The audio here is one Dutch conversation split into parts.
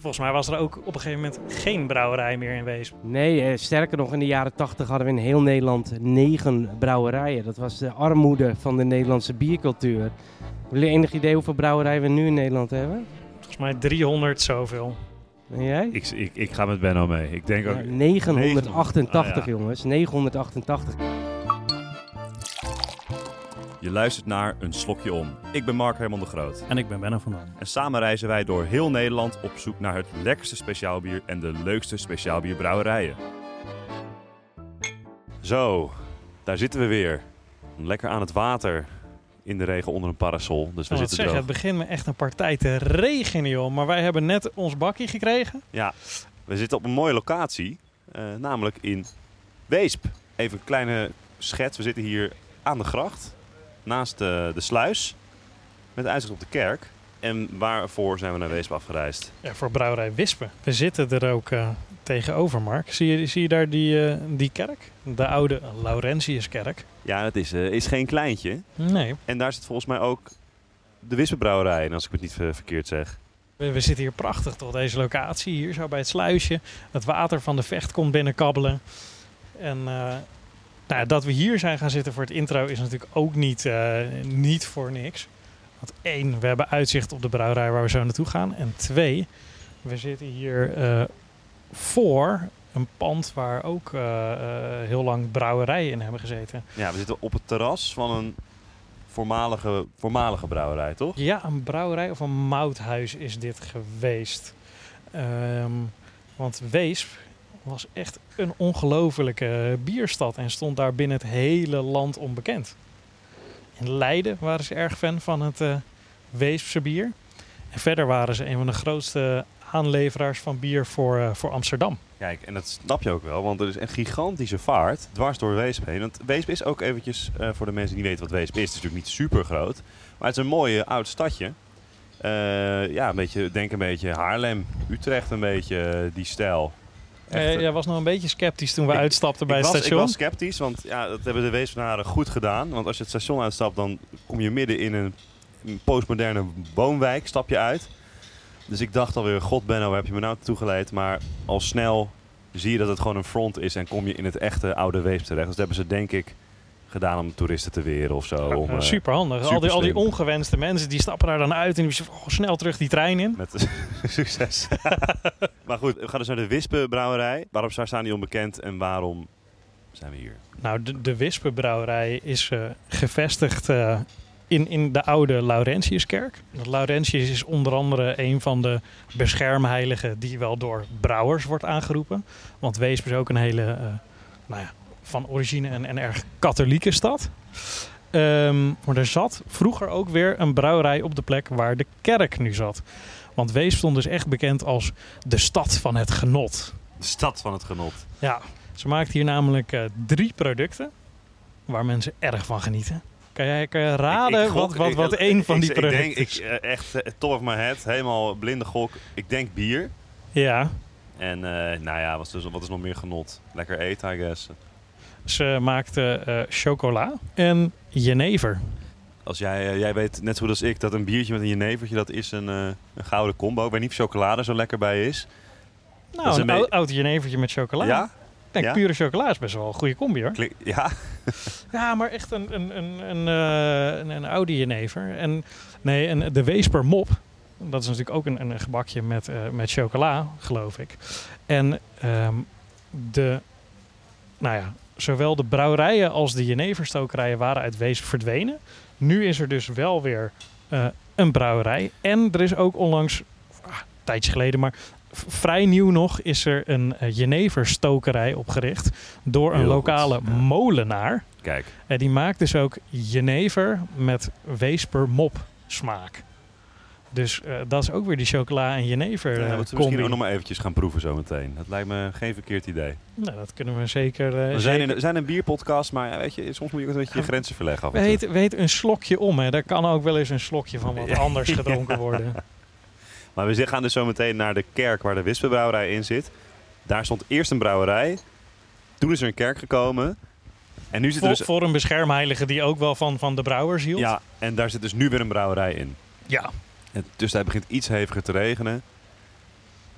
Volgens mij was er ook op een gegeven moment geen brouwerij meer in Weesp. Nee, eh, sterker nog, in de jaren 80 hadden we in heel Nederland negen brouwerijen. Dat was de armoede van de Nederlandse biercultuur. Hebben jullie enig idee hoeveel brouwerijen we nu in Nederland hebben? Volgens mij 300 zoveel. En jij? Ik, ik, ik ga met Benno mee. Ik denk ook... Ja, 988 Ah, ja. jongens, 988. Je luistert naar Een Slokje Om. Ik ben Mark Herman de Groot. En ik ben Benno van Dam. En samen reizen wij door heel Nederland op zoek naar het lekkerste speciaalbier en de leukste speciaalbierbrouwerijen. Zo, daar zitten we weer. Lekker aan het water. In de regen onder een parasol. Dus we Ik zitten zeggen, droog. het begint me echt een partij te regenen, joh. Maar wij hebben net ons bakje gekregen. Ja, we zitten op een mooie locatie. eh, namelijk in Weesp. Even een kleine schets. We zitten hier aan de gracht. Naast de, de sluis. Met uitzicht op de kerk. En waarvoor zijn we naar Weesp afgereisd? Ja, voor brouwerij Wispen. We zitten er ook eh, tegenover, Mark. Zie je, zie je daar die, eh, die kerk? De oude Laurentiuskerk. Ja, het is, eh, is geen kleintje. Nee, En daar zit volgens mij ook de Wispenbrouwerij. En als ik het niet ver- verkeerd zeg. we, we zitten hier prachtig toch, deze locatie. Hier zo bij het sluisje. Het water van de vecht komt binnenkabbelen. En eh, nou, dat we hier zijn gaan zitten voor het intro is natuurlijk ook niet, eh, niet voor niks. Want één, we hebben uitzicht op de brouwerij waar we zo naartoe gaan. En twee, we zitten hier eh, voor een pand waar ook eh, heel lang brouwerijen in hebben gezeten. Ja, we zitten op het terras van een voormalige, voormalige brouwerij, toch? Ja, een brouwerij of een mouthuis is dit geweest. Ehm, want Weesp was echt een ongelofelijke bierstad en stond daar binnen het hele land onbekend. In Leiden waren ze erg fan van het eh Weespse bier. En verder waren ze een van de grootste aanleveraars van bier voor, eh, voor Amsterdam. Kijk, en dat snap je ook wel, want er is een gigantische vaart dwars door Weesp heen. Want Weesp is ook eventjes, eh, voor de mensen die weten wat Weesp is, het is natuurlijk niet super groot. Maar het is een mooi oud stadje. Eh, ja, een beetje, denk een beetje Haarlem, Utrecht een beetje, die stijl. Echt, Eh, eh, jij was nog een beetje sceptisch toen we Ik- uitstapten bij ik, het was, ik station. was sceptisch, want ja, dat hebben de Weespenaren goed gedaan. Want als je het station uitstapt, dan kom je midden in een, een postmoderne woonwijk, stap je uit. Dus ik dacht alweer, god Benno, waar heb je me nou toegeleid? Maar al snel zie je dat het gewoon een front is en kom je in het echte oude Weesp terecht. Dus dat hebben ze denk ik gedaan om toeristen te weren of zo. om, eh, super handig. al, die, al die ongewenste mensen die stappen daar dan uit en die oh, snel terug die trein in. Met succes. maar goed, we gaan dus naar de Wispenbrouwerij. Waarom staan die onbekend en waarom zijn we hier? Nou, de, de Wispenbrouwerij is eh, gevestigd eh, in, in de oude Laurentiuskerk. Laurentius is onder andere een van de beschermheiligen die wel door brouwers wordt aangeroepen. Want Weesp is ook een hele, nou ja, van origine een, een erg katholieke stad. Ehm, maar er zat vroeger ook weer een brouwerij op de plek waar de kerk nu zat. Want Weesp stond dus echt bekend als de stad van het genot. De stad van het genot. Ja, ze maakt hier namelijk eh, drie producten waar mensen erg van genieten. Kan jij, kan jij raden Ik- ik gok- wat, wat, wat één van ik- die producten Ik denk, is? ik, eh, echt eh, top of my head, helemaal blinde gok. Ik denk bier. Ja, En eh, nou ja, wat is, dus, wat is nog meer genot? Lekker eten, I guess. Ze maakte eh, chocola en jenever. Als jij, eh, jij weet net zo goed als ik dat een biertje met een jenevertje, dat is een, eh, een gouden combo. Ik weet niet of chocolade zo lekker bij is. Nou, is een, een oud, oud jenevertje met chocola. Ja? Ik denk Ja? pure chocola is best wel een goede combi hoor. Klink- ja? Ja, maar echt een, een, een, een, een, een oude jenever. En nee, en de Weesper mop. Dat is natuurlijk ook een, een gebakje met, met chocola, geloof ik. En ehm, de, nou ja, zowel de brouwerijen als de jeneverstokerijen waren uit Weesp verdwenen. Nu is er dus wel weer eh, een brouwerij. En er is ook onlangs, ah, een tijdje geleden, maar vrij nieuw nog, is er een uh, jeneverstokerij opgericht door een Heel goed, lokale ja. molenaar. Kijk. En die maakt dus ook jenever met weesper mop smaak. Dus eh, dat is ook weer die chocola en jenever Ja, eh, moeten we combi. misschien ook nog maar eventjes gaan proeven zometeen. Dat lijkt me geen verkeerd idee. Nou, dat kunnen we zeker... eh, We zijn, zeker- in, we zijn een bierpodcast, maar ja, weet je, soms moet je ook een beetje je grenzen verleggen af. Weet, weet een slokje om, hè. Daar kan ook wel eens een slokje van wat Ja. anders gedronken worden. Maar we gaan dus zo meteen naar de kerk waar de Wispenbrouwerij in zit. Daar stond eerst een brouwerij. Toen is er een kerk gekomen. En nu zit er Voor, dus... voor een beschermheilige die ook wel van, van de brouwers hield. Ja, en daar zit dus nu weer een brouwerij in. Ja. En tussentijd begint iets heviger te regenen.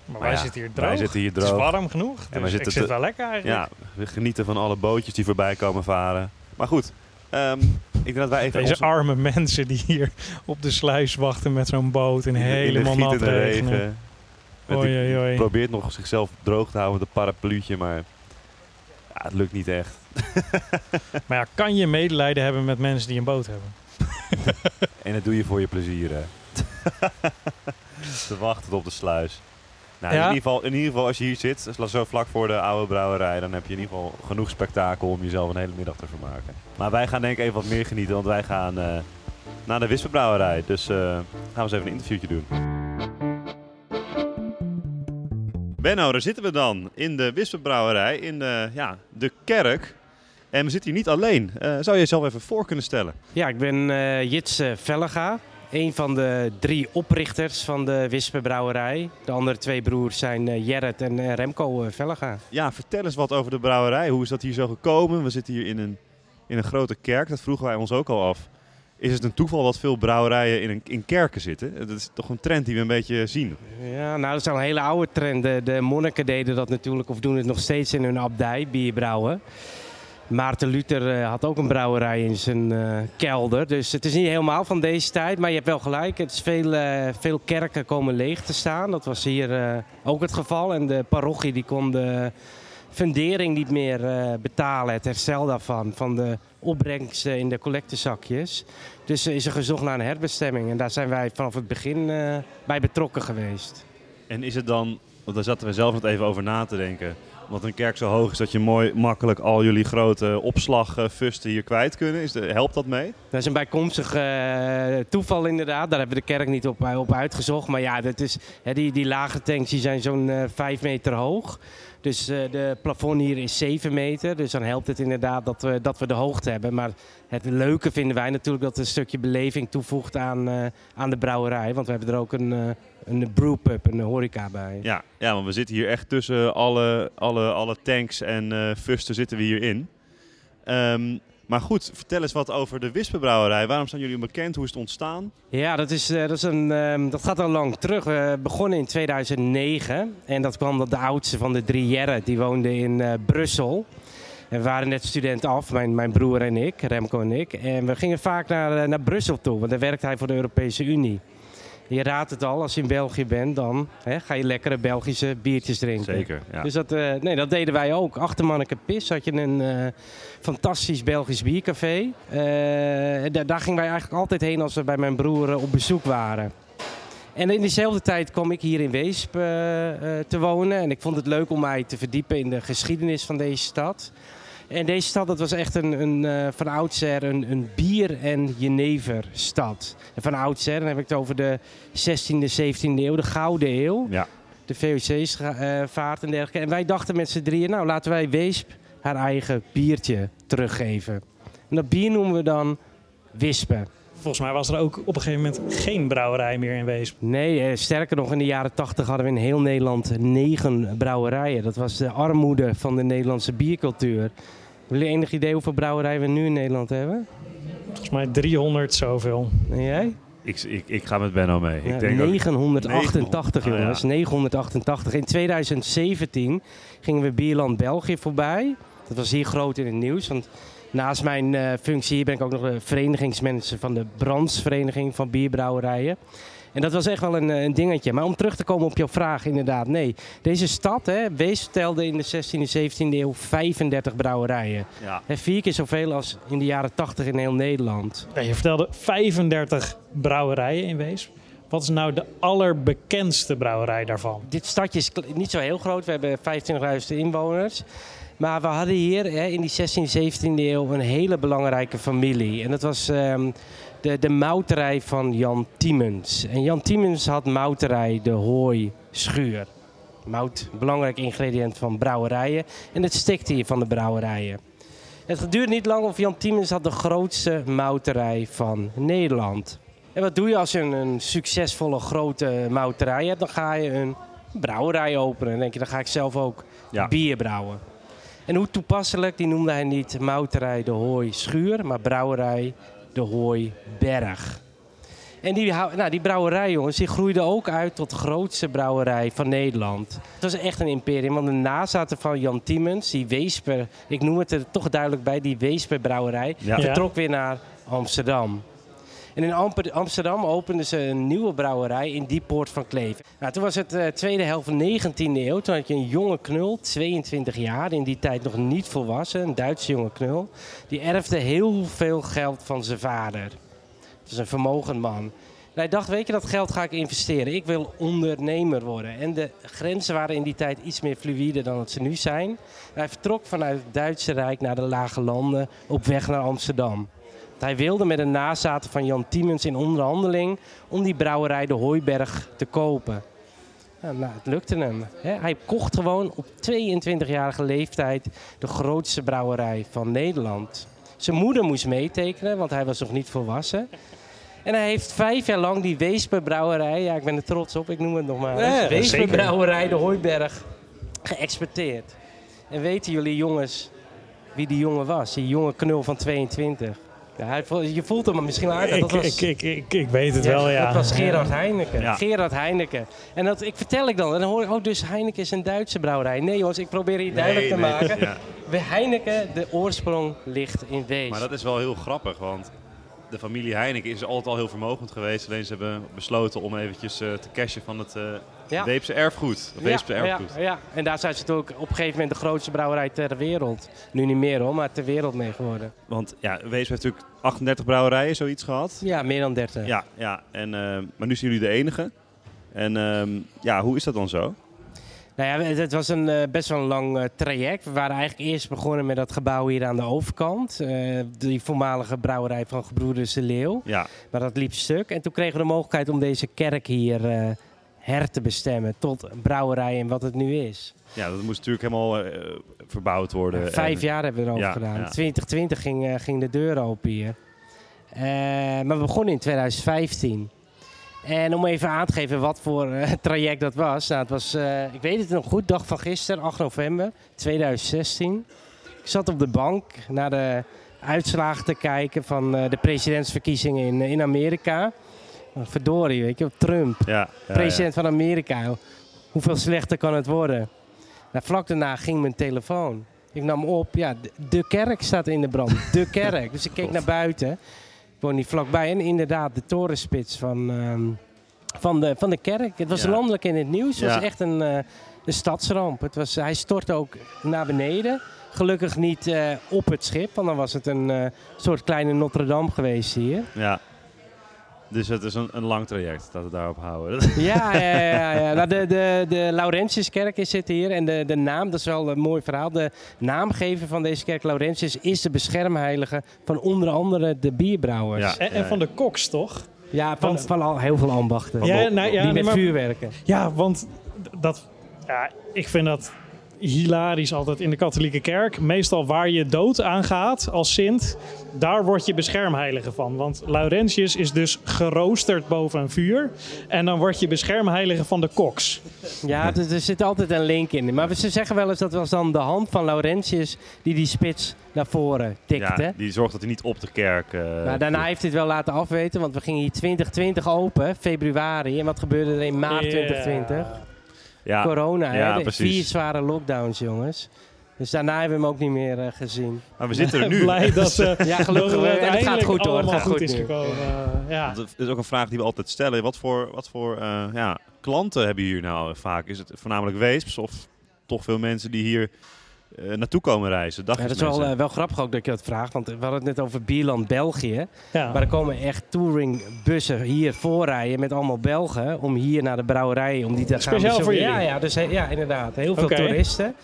Maar Maar wij ja, zitten hier droog. Wij zitten hier Het is droog. warm genoeg. Dus wij zitten ik zit te- wel lekker eigenlijk. Ja, we genieten van alle bootjes die voorbij komen varen. Maar goed, ehm, ik denk dat wij even... Deze onze- arme mensen die hier op de sluis wachten met zo'n boot en in helemaal nat regenen. regen. Oei, oei. probeert nog zichzelf droog te houden met een parapluutje, maar ja, het lukt niet echt. Maar ja, kan je medelijden hebben met mensen die een boot hebben? En dat doe je voor je plezier, hè. te wachten op de sluis. Nou, Ja. in, ieder geval, in ieder geval, als je hier zit, zo vlak voor de oude brouwerij, dan heb je in ieder geval genoeg spektakel om jezelf een hele middag te vermaken. Maar wij gaan denk ik even wat meer genieten, want wij gaan eh, naar de Wispenbrouwerij. Dus eh, gaan we eens even een interviewtje doen. Benno, daar zitten we dan in de Wispenbrouwerij, in de, ja, de kerk. En we zitten hier niet alleen. Eh, zou je jezelf even voor kunnen stellen? Ja, ik ben eh Jits Vellega. Een van de drie oprichters van de Wispenbrouwerij. De andere twee broers zijn eh, Gerrit en eh, Remco eh, Vellega. Ja, vertel eens wat over de brouwerij. Hoe is dat hier zo gekomen? We zitten hier in een, in een grote kerk. Dat vroegen wij ons ook al af. Is het een toeval dat veel brouwerijen in, een, in kerken zitten? Dat is toch een trend die we een beetje zien. Ja, nou dat is al een hele oude trend. De, de monniken deden dat natuurlijk, of doen het nog steeds in hun abdij, bierbrouwen. Maarten Luther eh, had ook een brouwerij in zijn eh, kelder. Dus het is niet helemaal van deze tijd. Maar je hebt wel gelijk. Het is veel, eh, veel kerken komen leeg te staan. Dat was hier ook het geval. En de parochie die kon de fundering niet meer betalen. Het herstel daarvan. Van de opbrengsten in de collectezakjes. Dus is er gezocht naar een herbestemming. En daar zijn wij vanaf het begin bij betrokken geweest. En is het dan, want daar zaten we zelf net even over na te denken. Omdat een kerk zo hoog is dat je mooi makkelijk al jullie grote opslagfusten hier kwijt kunnen. Is helpt dat mee? Dat is een bijkomstig eh, toeval inderdaad. Daar hebben we de kerk niet op, eh, op uitgezocht. Maar ja, dat is, hè, die, die lage tanks die zijn zo'n eh 5 meter hoog. Dus eh, de plafond hier is 7 meter. Dus dan helpt het inderdaad dat we, dat we de hoogte hebben. Maar het leuke vinden wij natuurlijk dat het een stukje beleving toevoegt aan, eh, aan de brouwerij. Want we hebben er ook een, eh een brewpub, een horeca bij. Ja, ja, want we zitten hier echt tussen alle, alle, alle tanks en eh fusten zitten we hierin. Ehm maar goed, vertel eens wat over de Wispenbrouwerij. Waarom zijn jullie bekend? Hoe is het ontstaan? Ja, dat, is, eh, dat, is een, ehm, dat gaat al lang terug. We begonnen in 2009. En dat kwam dat de oudste van de drie Jerren, die woonde in eh, Brussel. En we waren net student af, mijn, mijn broer en ik, Remco en ik. En we gingen vaak naar, eh, naar Brussel toe, want daar werkt hij voor de Europese Unie. Je raadt het al, als je in België bent, dan hè, ga je lekkere Belgische biertjes drinken. Zeker, ja. Dus dat, eh, nee, dat deden wij ook. Achter Manneke Pis had je een eh, fantastisch Belgisch biercafé. Eh, daar, gingen wij eigenlijk altijd heen als we bij mijn broer op bezoek waren. En in diezelfde tijd kwam ik hier in Weesp te wonen. En ik vond het leuk om mij te verdiepen in de geschiedenis van deze stad. En deze stad dat was echt een, een, eh, van oudsher een, een bier- en jeneverstad. En van oudsher, dan heb ik het over de 16e, 17e eeuw, de Gouden Eeuw Ja. de VOC's eh, vaart en dergelijke. En wij dachten met z'n drieën, nou laten wij Weesp haar eigen biertje teruggeven. En dat bier noemen we dan Wispen. Volgens mij was er ook op een gegeven moment geen brouwerij meer in Weesp. Nee, eh, sterker nog, in de jaren tachtig hadden we in heel Nederland negen brouwerijen. Dat was de armoede van de Nederlandse biercultuur. Hebben jullie enig idee hoeveel brouwerijen we nu in Nederland hebben? Volgens mij 300 zoveel. En jij? Ik, ik, ik ga met Benno mee. Ja, ik denk ook- 988 900. jongens, Ah, 988. In 2017 gingen we Bierland België voorbij. Dat was hier groot in het nieuws, want naast mijn eh, functie hier ben ik ook nog de verenigingsmanager van de Brandsvereniging van Bierbrouwerijen. En dat was echt wel een, eh, een dingetje. Maar om terug te komen op jouw vraag, inderdaad, nee. Deze stad, hè, Wees telde in de 16e, 17e eeuw 35 brouwerijen. ja. Hè, vier keer zoveel als in de jaren 80 in heel Nederland. Ja, je vertelde 35 brouwerijen in Weesp. Wat is nou de allerbekendste brouwerij daarvan? Dit stadje is niet zo heel groot. We hebben 25.000 inwoners. Maar we hadden hier hè, in die 16e, 17e eeuw een hele belangrijke familie. En dat was ehm, de, de mouterij van Jan Tiemens. En Jan Tiemens had mouterij de Hooi Schuur. Mout, belangrijk ingrediënt van brouwerijen. En het stikte hier van de brouwerijen. Het duurde niet lang of Jan Tiemens had de grootste mouterij van Nederland. En wat doe je als je een, een succesvolle grote mouterij hebt? Dan ga je een brouwerij openen. En dan denk je, dan ga ik zelf ook Ja. bier brouwen. En hoe toepasselijk, die noemde hij niet mouterij de Hooi Schuur, maar brouwerij de Hooi Berg. En die, nou, die brouwerij, jongens, die groeide ook uit tot de grootste brouwerij van Nederland. Het was echt een imperium, want de nazaten van Jan Tiemens, die Weesper, ik noem het er toch duidelijk bij, die Weesper brouwerij, Ja. vertrok weer naar Amsterdam. En in Amsterdam openden ze een nieuwe brouwerij in die poort van Kleef. Nou, toen was het de tweede helft van de 19e eeuw. Toen had je een jonge knul, 22 jaar, in die tijd nog niet volwassen, een Duitse jonge knul. Die erfde heel veel geld van zijn vader. Het was een vermogend man. En hij dacht, weet je, dat geld ga ik investeren. Ik wil ondernemer worden. En de grenzen waren in die tijd iets meer fluïde dan dat ze nu zijn. Hij vertrok vanuit het Duitse Rijk naar de Lage Landen op weg naar Amsterdam. Hij wilde met een nazaten van Jan Tiemens in onderhandeling om die brouwerij de Hooiberg te kopen. Nou, nou, het lukte hem. Hè. Hij kocht gewoon op 22-jarige leeftijd de grootste brouwerij van Nederland. Zijn moeder moest meetekenen, want hij was nog niet volwassen. En hij heeft vijf jaar lang die Weesperbrouwerij, ja ik ben er trots op, ik noem het nog maar eens, Weesperbrouwerij de Hooiberg, geëxporteerd. En weten jullie jongens wie die jongen was? Die jonge knul van 22. Hij, je voelt hem misschien wel aan. Dat was, ik, ik, ik, ik weet het wel, ja. Dat was Gerard Heineken. Ja. Gerard Heineken. En dat ik vertel ik dan. En dan hoor ik, oh, dus Heineken is een Duitse brouwerij. Nee jongens, ik probeer hier duidelijk te nee, maken. ja. Bij Heineken, de oorsprong ligt in Wees. Maar dat is wel heel grappig, want de familie Heineken is altijd al heel vermogend geweest. Alleen ze hebben besloten om eventjes eh, te cashen van het Ja. Weepse erfgoed. Weepse ja, erfgoed. Ja, ja, en daar zijn ze ook op een gegeven moment de grootste brouwerij ter wereld. Nu niet meer hoor, maar ter wereld mee geworden. Want ja, Weesp heeft natuurlijk 38 brouwerijen, zoiets gehad. Ja, meer dan 30. Ja, ja. En, eh, maar nu zijn jullie de enige. En ehm, ja, hoe is dat dan zo? Nou ja, het, het was een eh, best wel een lang eh, traject. We waren eigenlijk eerst begonnen met dat gebouw hier aan de overkant. Eh, die voormalige brouwerij van Gebroeders de Leeuw. Ja, Maar dat liep stuk. En toen kregen we de mogelijkheid om deze kerk hier her te bestemmen tot brouwerij en wat het nu is. ja dat moest natuurlijk helemaal verbouwd worden. Vijf En- jaar hebben we erover ja, gedaan. ja. 2020 ging, ging de deur open hier. Maar we begonnen in 2015. En om even aan te geven wat voor eh, traject dat was. Nou, het was, eh, ik weet het nog goed, dag van gisteren, 8 november 2016. Ik zat op de bank naar de uitslagen te kijken van eh, de presidentsverkiezingen in, in Amerika. Oh, verdorie, weet je, Trump Ja, ja, ja. president van Amerika. Hoeveel slechter kan het worden? Nou, vlak daarna ging mijn telefoon. Ik nam op, ja, de, de kerk staat in de brand. De kerk. Dus ik keek naar buiten. Woon niet vlakbij. En inderdaad, de torenspits van, ehm, van, de, van de kerk. Het was Ja. landelijk in het nieuws. Het was echt een, eh, een stadsramp. Het was, hij stortte ook naar beneden. Gelukkig niet eh, op het schip, want dan was het een eh, soort kleine Notre Dame geweest hier. Ja. Dus het is een, een lang traject dat we daarop houden. Ja, ja, ja. ja. Nou, de, de, de Laurentiuskerk is zit hier. En de, de naam, dat is wel een mooi verhaal. De naamgever van deze kerk, Laurentius, is de beschermheilige van onder andere de bierbrouwers. Ja. Ja, En, en van de koks, toch? van, Want- van al heel veel ambachten. Ja, nou, ja, die met maar- vuur werken. Ja, want dat, ja, ik vind dat hilarisch altijd in de katholieke kerk. Meestal waar je dood aan gaat als sint, daar word je beschermheilige van. Want Laurentius is dus geroosterd boven een vuur. En dan word je beschermheilige van de koks. Ja, er, er zit altijd een link in. Maar ze zeggen wel eens dat was dan de hand van Laurentius die die spits naar voren tikte. Ja, die zorgt dat hij niet op de kerk... eh, Maar daarna heeft hij het wel laten afweten, want we gingen hier 2020 open, februari. En wat gebeurde er in maart Ja. 2020? Ja, Corona, ja, hè? De precies. vier zware lockdowns, jongens. Dus daarna hebben we hem ook niet meer eh, gezien. Maar we zitten er nu. Blij dat, eh Ja, dat gelukkig. het wel. En het gaat goed hoor. Gaat goed goed is gekomen. Eh, ja. Want Dat is ook een vraag die we altijd stellen. Wat voor, wat voor eh, ja, klanten hebben hier nou vaak? Is het voornamelijk weesps of toch veel mensen die hier eh, naartoe komen reizen? Ja, dat is wel, eh, wel grappig ook dat je dat vraagt. Want we hadden het net over Bierland, België. Ja. Maar er komen echt touringbussen hier voorrijden met allemaal Belgen. Om hier naar de brouwerij, om die te gaan Speciaal voor Ja, jullie? ja, dus, ja, inderdaad. Heel veel toeristen.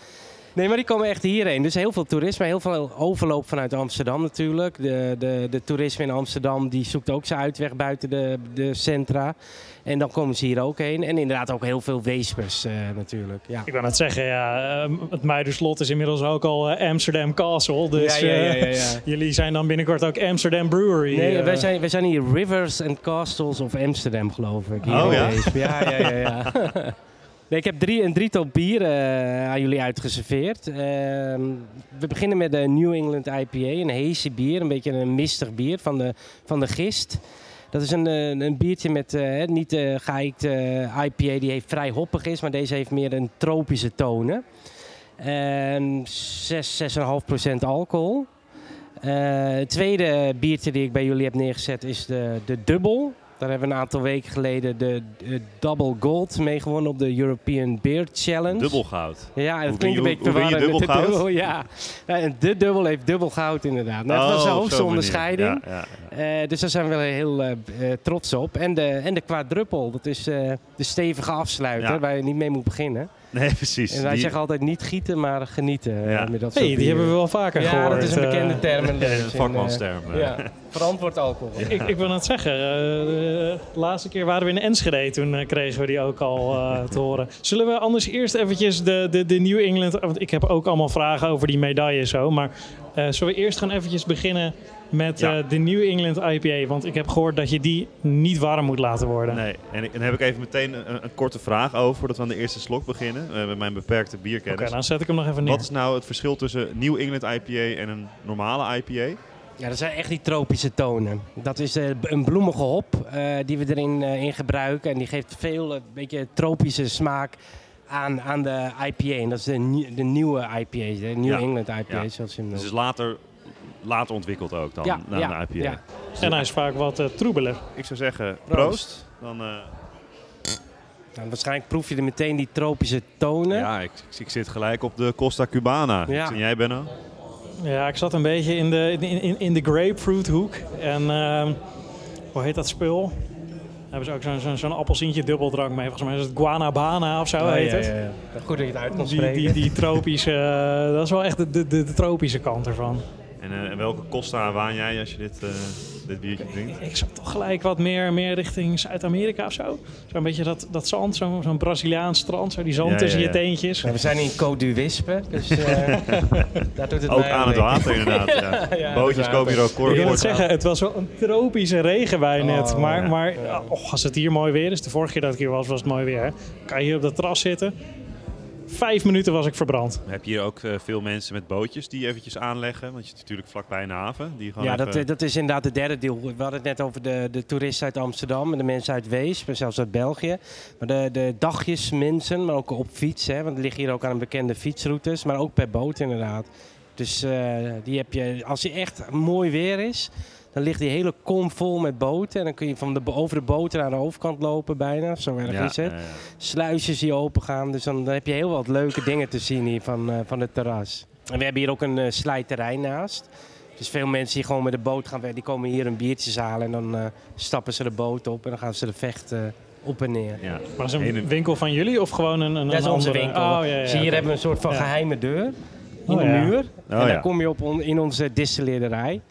Nee, maar die komen echt hierheen. Dus heel veel toerisme, heel veel overloop vanuit Amsterdam natuurlijk. De, de, de toerisme in Amsterdam die zoekt ook zijn uitweg buiten de, de centra. En dan komen ze hier ook heen. En inderdaad ook heel veel weespers eh, natuurlijk. Ja. Ik wou net zeggen, ja, eh, het Muiderslot is inmiddels ook al eh, Amsterdam Castle. Dus ja, ja, ja, eh, ja, ja. jullie zijn dan binnenkort ook Amsterdam Brewery. Nee, wij zijn, wij zijn hier Rivers and Castles of Amsterdam, geloof ik. Hier Oh, ja? Ja, ja, ja. ik heb een drietal bier eh, aan jullie uitgeserveerd. Ehm, we beginnen met de New England IPA, een hazy bier. Een beetje een mistig bier van de, van de gist. Dat is een, eh, een biertje met eh, niet uh, IPA die heeft vrij hoppig is, maar deze heeft meer een tropische tonen. En 6, 6,5% alcohol. het tweede biertje die ik bij jullie heb neergezet is de, de dubbel. Daar hebben we een aantal weken geleden de, de Double Gold mee gewonnen op de European Beer Challenge. Dubbel goud. Ja, dat klinkt een beetje verwarrend. Dubbel goud? Dubbel, ja. en de dubbel heeft dubbel goud inderdaad. Nou, dat was de oh, hoogste onderscheiding. Ja, ja, uh, dus daar zijn we wel heel uh, trots op. En de, en de quadruppel, dat is uh, de stevige afsluiter waar je niet mee moet beginnen. Nee, precies. En wij zeggen altijd niet gieten, maar genieten. Ja. Met dat hey, die hebben we wel vaker ja, gehoord. dat is een bekende term. Een vakmansterm. ja. Verantwoord alcohol. Ik, ik wil net zeggen, uh, de laatste keer waren we in Enschede. Toen uh, kregen we die ook al uh, te horen. Zullen we anders eerst eventjes de, de, de New England... Want ik heb ook allemaal vragen over die medaille zo. Maar zullen we eerst gaan eventjes beginnen met ja. de New England IPA. Want ik heb gehoord dat je die niet warm moet laten worden. Nee, en, ik, heb ik even meteen een, een, korte vraag over voordat we aan de eerste slok beginnen. met mijn beperkte bierkennis. Oké, dan zet ik hem nog even neer. Wat is nou het verschil tussen New England IPA en een normale IPA? Ja, dat zijn echt die tropische tonen. Dat is uh, een bloemige hop uh, die we erin uh, in gebruiken. En die geeft veel een beetje tropische smaak aan, aan de IPA. En dat is de, de nieuwe IPA, de New ja. England IPA. Ja. Zoals je hem dus is later, later ontwikkeld ook dan, ja, naar ja, de IPA. Ja. En hij is vaak wat troebeler. Ik zou zeggen, proost. Dan, nou, waarschijnlijk proef je er meteen die tropische tonen. Ja, ik, ik zit gelijk op de Costa Cubana. En jij, Benno? Ja, ik zat een beetje in de, in, in, in de grapefruit hoek. En uh, hoe heet dat spul? hebben ze ook zo'n zo, zo appelsientje dubbeldrank mee. Volgens mij is het guanabana of zo oh, heet ja, het. Ja, ja. Goed dat je het uit die, spreken. Die, die tropische, uh, dat is wel echt de, de, de, tropische kant ervan. En uh, welke Costa waan jij als je dit, uh, dit biertje drinkt? Ik, zat toch gelijk wat meer, meer richting Zuid-Amerika of zo. Zo'n beetje dat, dat zand, zo'n zo Braziliaans strand, zo die zand ja, tussen je teentjes. we zijn in Côte d'Huispe, dus uh, daar doet het Ook aan het water inderdaad, ja. Bootjes komen hier ook kort. Ik wil het zeggen, het was wel een tropische regen bij net. Oh, maar maar oh, als het hier mooi weer is, de vorige keer dat ik hier was, was het mooi weer. Kan je hier op dat terras zitten vijf minuten was ik verbrand. Heb je hier ook uh, veel mensen met bootjes die eventjes aanleggen? Want je zit natuurlijk vlakbij een haven. Die gewoon ja, even... dat, eh, dat is inderdaad de derde deel. We hadden het net over de, de toeristen uit Amsterdam en de mensen uit Wees, maar zelfs uit België. Maar de, de dagjesmensen, maar ook op fiets, hè, want er liggen hier ook aan bekende fietsroutes, maar ook per boot inderdaad. Dus uh, die heb je, als je echt mooi weer is, dan ligt die hele kom vol met boten. En dan kun je van de, over de boten naar de overkant lopen bijna. Zo erg is het. Ja. Sluisjes die open gaan. Dus dan, dan, heb je heel wat leuke dingen te zien hier van, uh, van het terras. En we hebben hier ook een uh, slijterij naast. Dus veel mensen die gewoon met de boot gaan, die komen hier een biertje halen. En dan uh, stappen ze de boot op en dan gaan ze de vecht op en neer. Ja. Maar is een winkel van jullie of gewoon een, een Dat is onze andere... winkel. Oh, ja, ja, dus hier okay. hebben we een soort van geheime deur in oh, de muur. Oh, en dan kom je op on, in onze distilleerderij.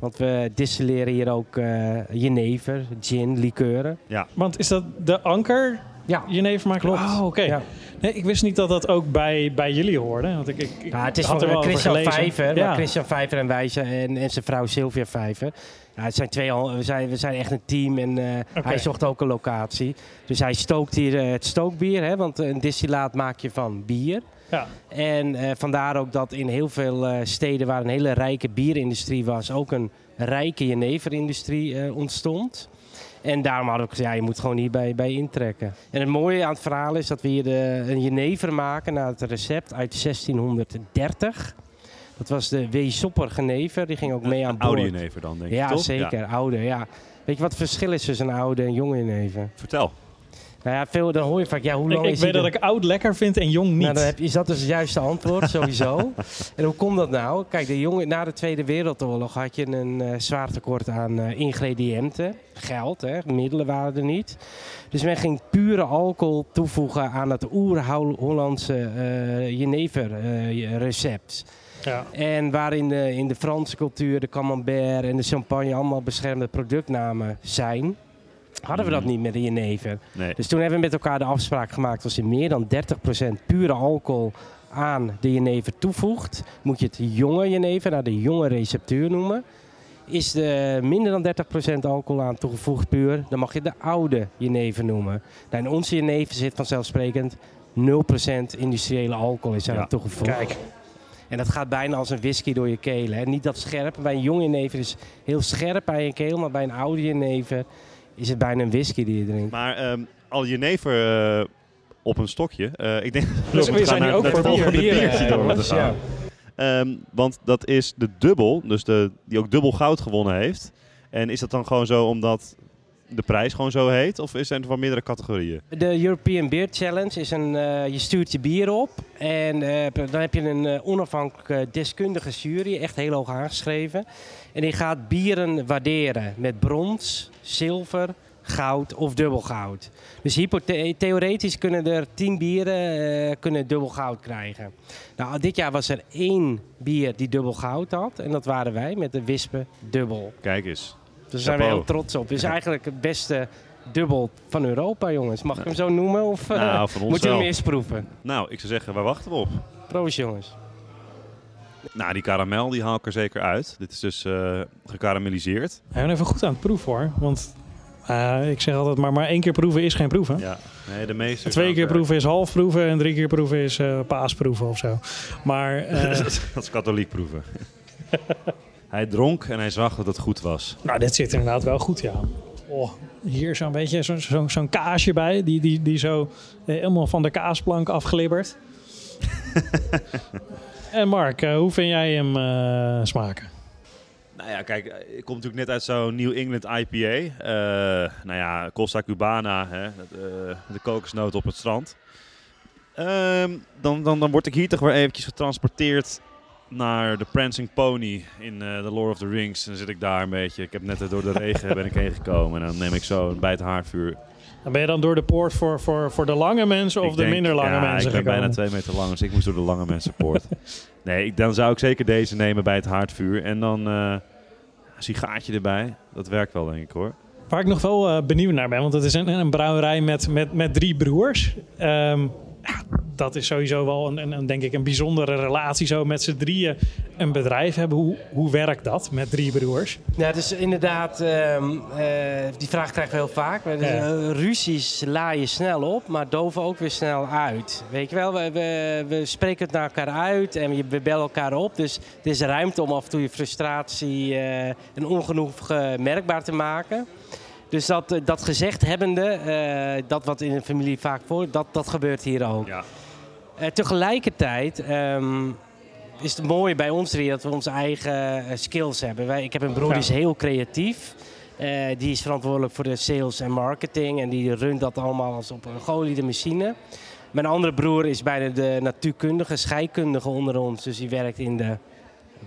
Want we distilleren hier ook uh, jenever, gin, likeuren. Ja. Want is dat de anker? Ja. Jenever maken? Klopt. Oh, oké. Ja. Nee, ik wist niet dat dat ook bij, bij jullie hoorde. Want ik, ik, ja, het is van uh, Christian Vijver. Ja. Christian Vijver en Wijze en, en zijn vrouw Sylvia Vijver. Ja, het zijn twee, we, zijn, we zijn echt een team en uh, okay. hij zocht ook een locatie. Dus hij stookt hier het stookbier. Hè, want een distillaat maak je van bier. Ja. En uh, vandaar ook dat in heel veel uh, steden waar een hele rijke bierindustrie was, ook een rijke jeneverindustrie uh, ontstond. En daarom hadden we gezegd, ja, je moet gewoon hierbij bij intrekken. En het mooie aan het verhaal is dat we hier de, een jenever maken naar het recept uit 1630. Dat was de Weesopper Genever, die ging ook mee aan boord. Oude jenever dan, denk ik, Ja, toch? zeker, ja. oude, ja. Weet je wat het verschil is tussen een oude en jonge jenever? Vertel. Nou ja, veel, dan hoor je vaak, ja, hoe lang ik, ik is weet dat de... ik oud lekker vind en jong niet. Nou, dan heb is dat dus het juiste antwoord, sowieso. en hoe komt dat nou? Kijk, de jongen, na de Tweede Wereldoorlog had je een uh, zwaar tekort aan uh, ingrediënten. Geld, hè, middelen waren er niet. Dus men ging pure alcohol toevoegen aan het oer-Hollandse uh, Jenever recept. Ja. En waarin de, in de Franse cultuur de camembert en de champagne allemaal beschermde productnamen zijn hadden we dat niet met de jenever. Nee. Dus toen hebben we met elkaar de afspraak gemaakt... als je meer dan 30% pure alcohol aan de jenever toevoegt... moet je het jonge jenever naar de jonge receptuur noemen. Is er minder dan 30% alcohol aan toegevoegd puur... dan mag je de oude jenever noemen. Nou, in onze jenever zit vanzelfsprekend 0% industriële alcohol is aan ja. toegevoegd. Kijk. En dat gaat bijna als een whisky door je keel. Hè. Niet dat scherp. Bij een jonge jenever is heel scherp bij je keel. Maar bij een oude jenever is het bijna een whisky die je drinkt. Maar ehm, al jenever eh, op een stokje. eh, ik denk Dus dat we zijn nu ook naar voor bier. biertje door moeten jongens, gaan. Ehm, want dat is de dubbel, dus de, die ook dubbel goud gewonnen heeft. En is dat dan gewoon zo omdat de prijs gewoon zo heet? Of is er van meerdere categorieën? De European Beer Challenge is een, eh, je stuurt je bier op en eh, dan heb je een eh, onafhankelijke deskundige jury, echt heel hoog aangeschreven. En die gaat bieren waarderen met brons, zilver, goud of dubbel goud. Dus theoretisch kunnen er 10 bieren eh, kunnen dubbel goud krijgen. Nou, dit jaar was er één bier die dubbel goud had en dat waren wij met de Wispen dubbel. Kijk eens. Daar zijn we heel trots op. Het is eigenlijk het beste dubbel van Europa, jongens. Mag ik hem zo noemen? Of eh, Nou, van ons moet je hem eerst proeven? Nou, ik zou zeggen, waar wachten we op? Proost, jongens. Nou, die karamel die haal ik er zeker uit. Dit is dus eh gekarameliseerd. Hij bent even goed aan het proeven hoor. Want eh, ik zeg altijd maar, maar één keer proeven is geen proeven. Ja. Nee, de meeste. Twee keer proeven is half proeven en drie keer proeven is eh paasproeven of zo. Maar eh, dat is katholiek proeven. hij dronk en hij zag dat het goed was. nou, dit zit inderdaad wel goed, ja. Oh, hier zo'n beetje zo'n zo, zo'n kaasje bij, die, die, die zo eh, helemaal van de kaasplank afglibbert. en Mark, eh, hoe vind jij hem eh, smaken? Nou ja, kijk, ik kom natuurlijk net uit zo'n New England IPA. Eh, nou ja, Costa Cubana, hè, dat, eh, de kokosnoot op het strand. Ehm, dan, dan, dan word ik hier toch weer eventjes getransporteerd naar de Prancing Pony in eh The Lord of the Rings. En dan zit ik daar een beetje. Ik heb net door de regen ben ik heen gekomen. En dan neem ik zo bij het haardvuur. Ben je dan door de poort voor, voor, voor de lange mensen of Ik de denk- minder lange ja, mensen ik ben gekomen? bijna twee meter lang, dus ik moest door de lange mensenpoort. nee, ik- dan zou ik zeker deze nemen bij het haardvuur. En dan eh een sigaartje erbij. Dat werkt wel, denk ik hoor. Waar ik nog wel eh, benieuwd naar ben, want het is een, een brouwerij met, met, met drie broers. Ehm, ja, dat is sowieso wel een, een, denk ik een bijzondere relatie, zo met z'n drieën een bedrijf hebben. Hoe, hoe werkt dat met drie broers? Ja, het is inderdaad, ehm, eh, die vraag krijgen we heel vaak. Dus, ruzies laaien snel op, maar doven ook weer snel uit. Weet je wel, we, we, we spreken het naar elkaar uit en we bellen elkaar op. Dus er is ruimte om af en toe je frustratie eh, en ongenoeg eh, merkbaar te maken. Dus dat, eh, dat gezegd hebbende, eh, dat wat in een familie vaak voor, dat, dat gebeurt hier ook. Ja. Eh, tegelijkertijd ehm, is het mooie bij ons drie dat we onze eigen skills hebben. Wij, ik heb een broer die is heel creatief. Die is verantwoordelijk voor de sales en marketing. En die runt dat allemaal als op een geoliede machine. Mijn andere broer is bijna de natuurkundige, scheikundige onder ons. Dus die werkt in de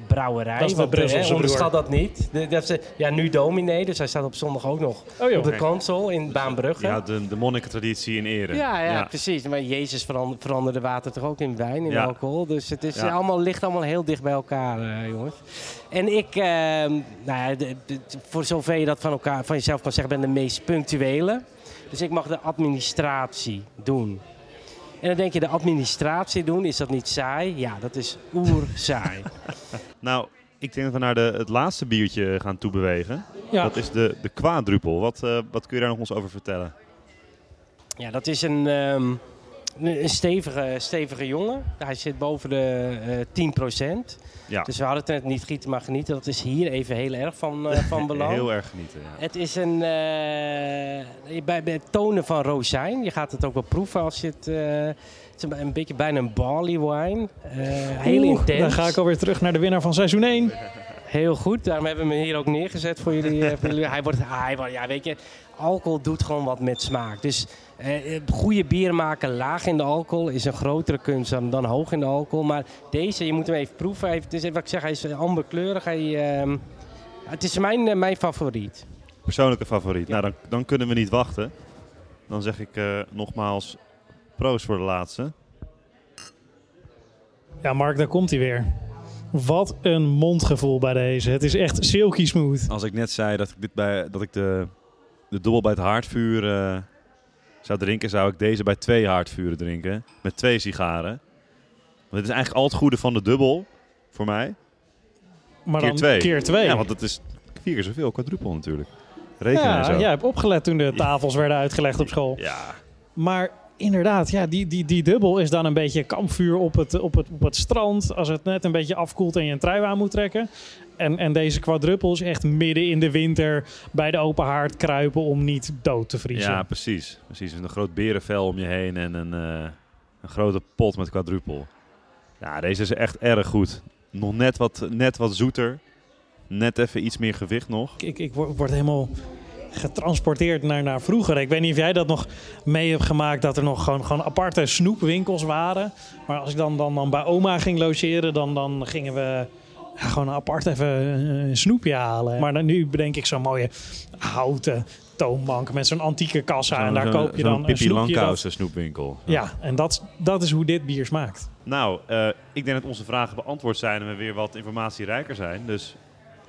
brouwerij. Dat is de eh, Brusselse broer. onderschat dat niet. De- dat is, ja, nu dominee, dus hij staat op zondag ook nog Oh joh. op de console in Baanbrugge. Ja, de, de monnikentraditie in ere. Ja, ja, precies. Maar Jezus verander- veranderde water toch ook in wijn, in Ja. alcohol. Dus het is Ja. allemaal, ligt allemaal heel dicht bij elkaar, eh, jongens. En ik, eh, nou ja, de- de- voor zover je dat van, elkaar, van jezelf kan zeggen, ben de meest punctuele. Dus ik mag de administratie doen. En dan denk je, de administratie doen, is dat niet saai? Ja, dat is oer saai. Nou, ik denk dat we naar de, het laatste biertje gaan toebewegen. Ja. Dat is de, de kwaadruppel. Wat, eh, wat kun je daar nog ons over vertellen? Ja, dat is een, ehm, een stevige, stevige jongen. Hij zit boven de eh 10%. Ja, Dus we hadden het net niet gieten maar genieten. Dat is hier even heel erg van, eh, van belang. heel erg genieten. Ja. Het is een, eh, bij, bij het tonen van rozijn. Je gaat het ook wel proeven als je het... eh, het is een, beetje bijna een barley wine. Eh, heel Oeh, intens. Dan ga ik alweer terug naar de winnaar van seizoen 1. Heel goed. Daarom hebben we hem hier ook neergezet voor jullie. eh, voor jullie. Hij wordt, hij wordt, ja, weet je, alcohol doet gewoon wat met smaak. Dus eh, goede bier maken laag in de alcohol is een grotere kunst dan, dan hoog in de alcohol. Maar deze, je moet hem even proeven. Hij, het is, wat ik zeg, hij is amberkleurig. Hij, ehm, het is mijn, eh, mijn favoriet. Persoonlijke favoriet. Nou, dan, dan kunnen we niet wachten. Dan zeg ik eh, nogmaals proost voor de laatste. Ja, Mark, daar komt hij weer. Wat een mondgevoel bij deze. Het is echt silky smooth. Als ik net zei dat ik, dit bij, dat ik de, de dubbel bij het haardvuur eh, zou drinken, zou ik deze bij twee haardvuren drinken. Met twee sigaren. Want dit is eigenlijk al het goede van de dubbel, voor mij. Maar Keer dan twee. keer twee. Ja, want het is vier keer zoveel, quadruppel natuurlijk. Rekenen en ja, zo. jij hebt opgelet toen de tafels werden uitgelegd op school. Ja. Maar inderdaad, ja, die, die, die dubbel is dan een beetje kampvuur op het, op, het, op het strand. Als het net een beetje afkoelt en je een trui aan moet trekken. En, en deze quadruppel is echt midden in de winter bij de open haard kruipen om niet dood te vriezen. Ja, precies. precies. Een groot berenvel om je heen en een, eh, een grote pot met quadruppel. Ja, deze is echt erg goed. Nog net wat, net wat zoeter. Net even iets meer gewicht nog. Ik, ik word, word helemaal getransporteerd naar, naar vroeger. Ik weet niet of jij dat nog mee hebt gemaakt, dat er nog gewoon, gewoon aparte snoepwinkels waren. Maar als ik dan, dan, dan bij oma ging logeren, dan, dan gingen we ja, gewoon apart even een snoepje halen. Maar dan, nu bedenk ik zo'n mooie houten toonbank met zo'n antieke kassa. en daar koop je dan een snoepje. dat- snoepwinkel. Ja, en dat, dat is hoe dit bier smaakt. Nou, eh, ik denk dat onze vragen beantwoord zijn en we weer wat informatierijker zijn. Dus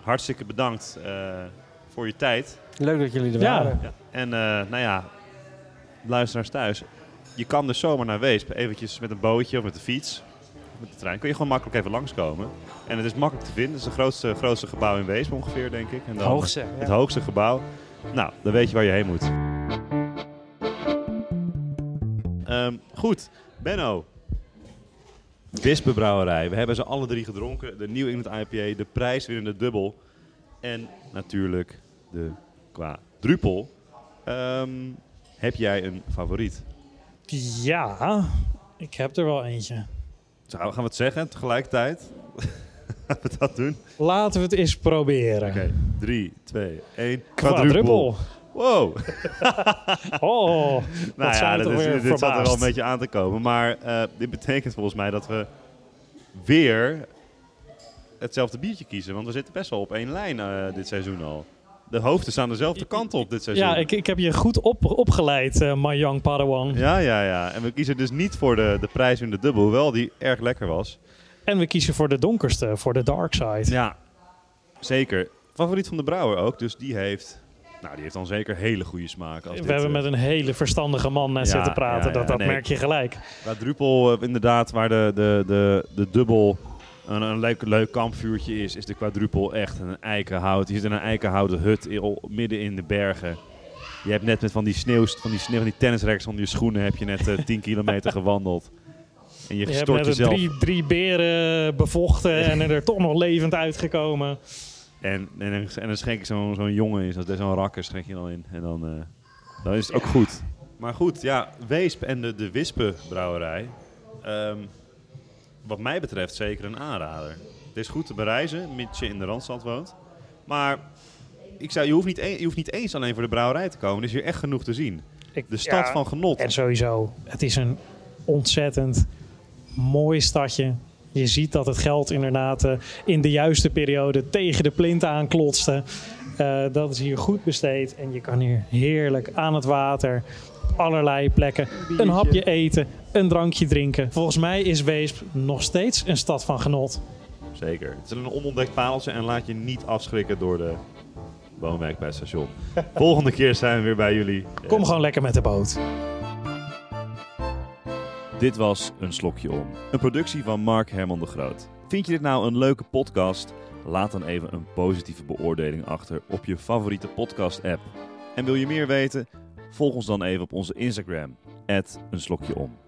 hartstikke bedankt eh, voor je tijd. Leuk dat jullie er Ja. waren. En eh, nou ja, luisteraars thuis. Je kan dus zomaar naar Weesp. Eventjes met een bootje of met de fiets. Met de trein. Kun je gewoon makkelijk even langskomen. En het is makkelijk te vinden. Het is het grootste, grootste gebouw in Weesp ongeveer, denk ik. En dan Hoogste. Het hoogste gebouw. Nou, dan weet je waar je heen moet. Ehm, goed, Benno. Wispenbrouwerij. We hebben ze alle drie gedronken. De New England IPA, de prijswinnende dubbel. En natuurlijk de quadrupel. Ehm heb jij een favoriet? Ja, ik heb er wel eentje. Zo, gaan we het zeggen tegelijkertijd? gaan we dat doen? Laten we het eens proberen. Oké, 3, 2, 1. Quadruppel. Wow. Oh, Nou ja, we dat is, dit zat er wel een beetje aan te komen. Maar eh, dit betekent volgens mij dat we weer hetzelfde biertje kiezen. Want we zitten best wel op één lijn eh, dit seizoen al. De hoofden staan dezelfde kant op dit seizoen. ja, ik, ik heb je goed op, opgeleid, eh my young Padawan. ja, ja, ja. En we kiezen dus niet voor de, de prijs in de dubbel, hoewel die erg lekker was. En we kiezen voor de donkerste, voor de dark side. Ja, zeker. Favoriet van de brouwer ook, dus die heeft... Nou, die heeft dan zeker hele goede smaak. Als we dit, hebben eh, met een hele verstandige man net Ja, zitten praten. ja, ja, dat dat nee. merk je gelijk. Quadrupel, eh, inderdaad, waar de, de, de, de dubbel een, een leuk, leuk kampvuurtje is, is de quadrupel echt een eikenhout. Je zit in een eikenhouten hut in- midden in de bergen. Je hebt net met van die sneeuw, van die, sneeuw, van die tennisreks onder je schoenen heb je net eh 10 kilometer gewandeld. En je, Je hebt stort een jezelf. drie, drie beren bevochten en er toch nog levend uitgekomen. En, en, dan- en dan schenk ik zo'n zo'n jongen in, zo'n zo'n rakker schenk je dan in. En dan, eh, dan is het ook goed. Maar goed, ja, Weesp en de, de Wispen brouwerij. Wat mij betreft zeker een aanrader. Het is goed te bereizen, mits je in de Randstad woont. Maar ik zou, je, hoeft niet een- je hoeft niet eens alleen voor de brouwerij te komen. Er is hier echt genoeg te zien. Ik- De stad ja, van genot. En sowieso, het is een ontzettend mooi stadje. Je ziet dat het geld inderdaad eh, in de juiste periode tegen de plint aanklotste. Eh, dat is hier goed besteed en je kan hier heerlijk aan het water, allerlei plekken, een hapje eten, een drankje drinken. Volgens mij is Weesp nog steeds een stad van genot. Zeker. Het is een onontdekt pareltje en laat je niet afschrikken door de woonwijk bij het station. Volgende keer zijn we weer bij jullie. Kom gewoon lekker met de boot. Dit was Een Slokje Om. Een productie van Mark Herman de Groot. Vind je dit nou een leuke podcast? Laat dan even een positieve beoordeling achter op je favoriete podcast-app. En wil je meer weten? Volg ons dan even op onze Instagram, een slokje om.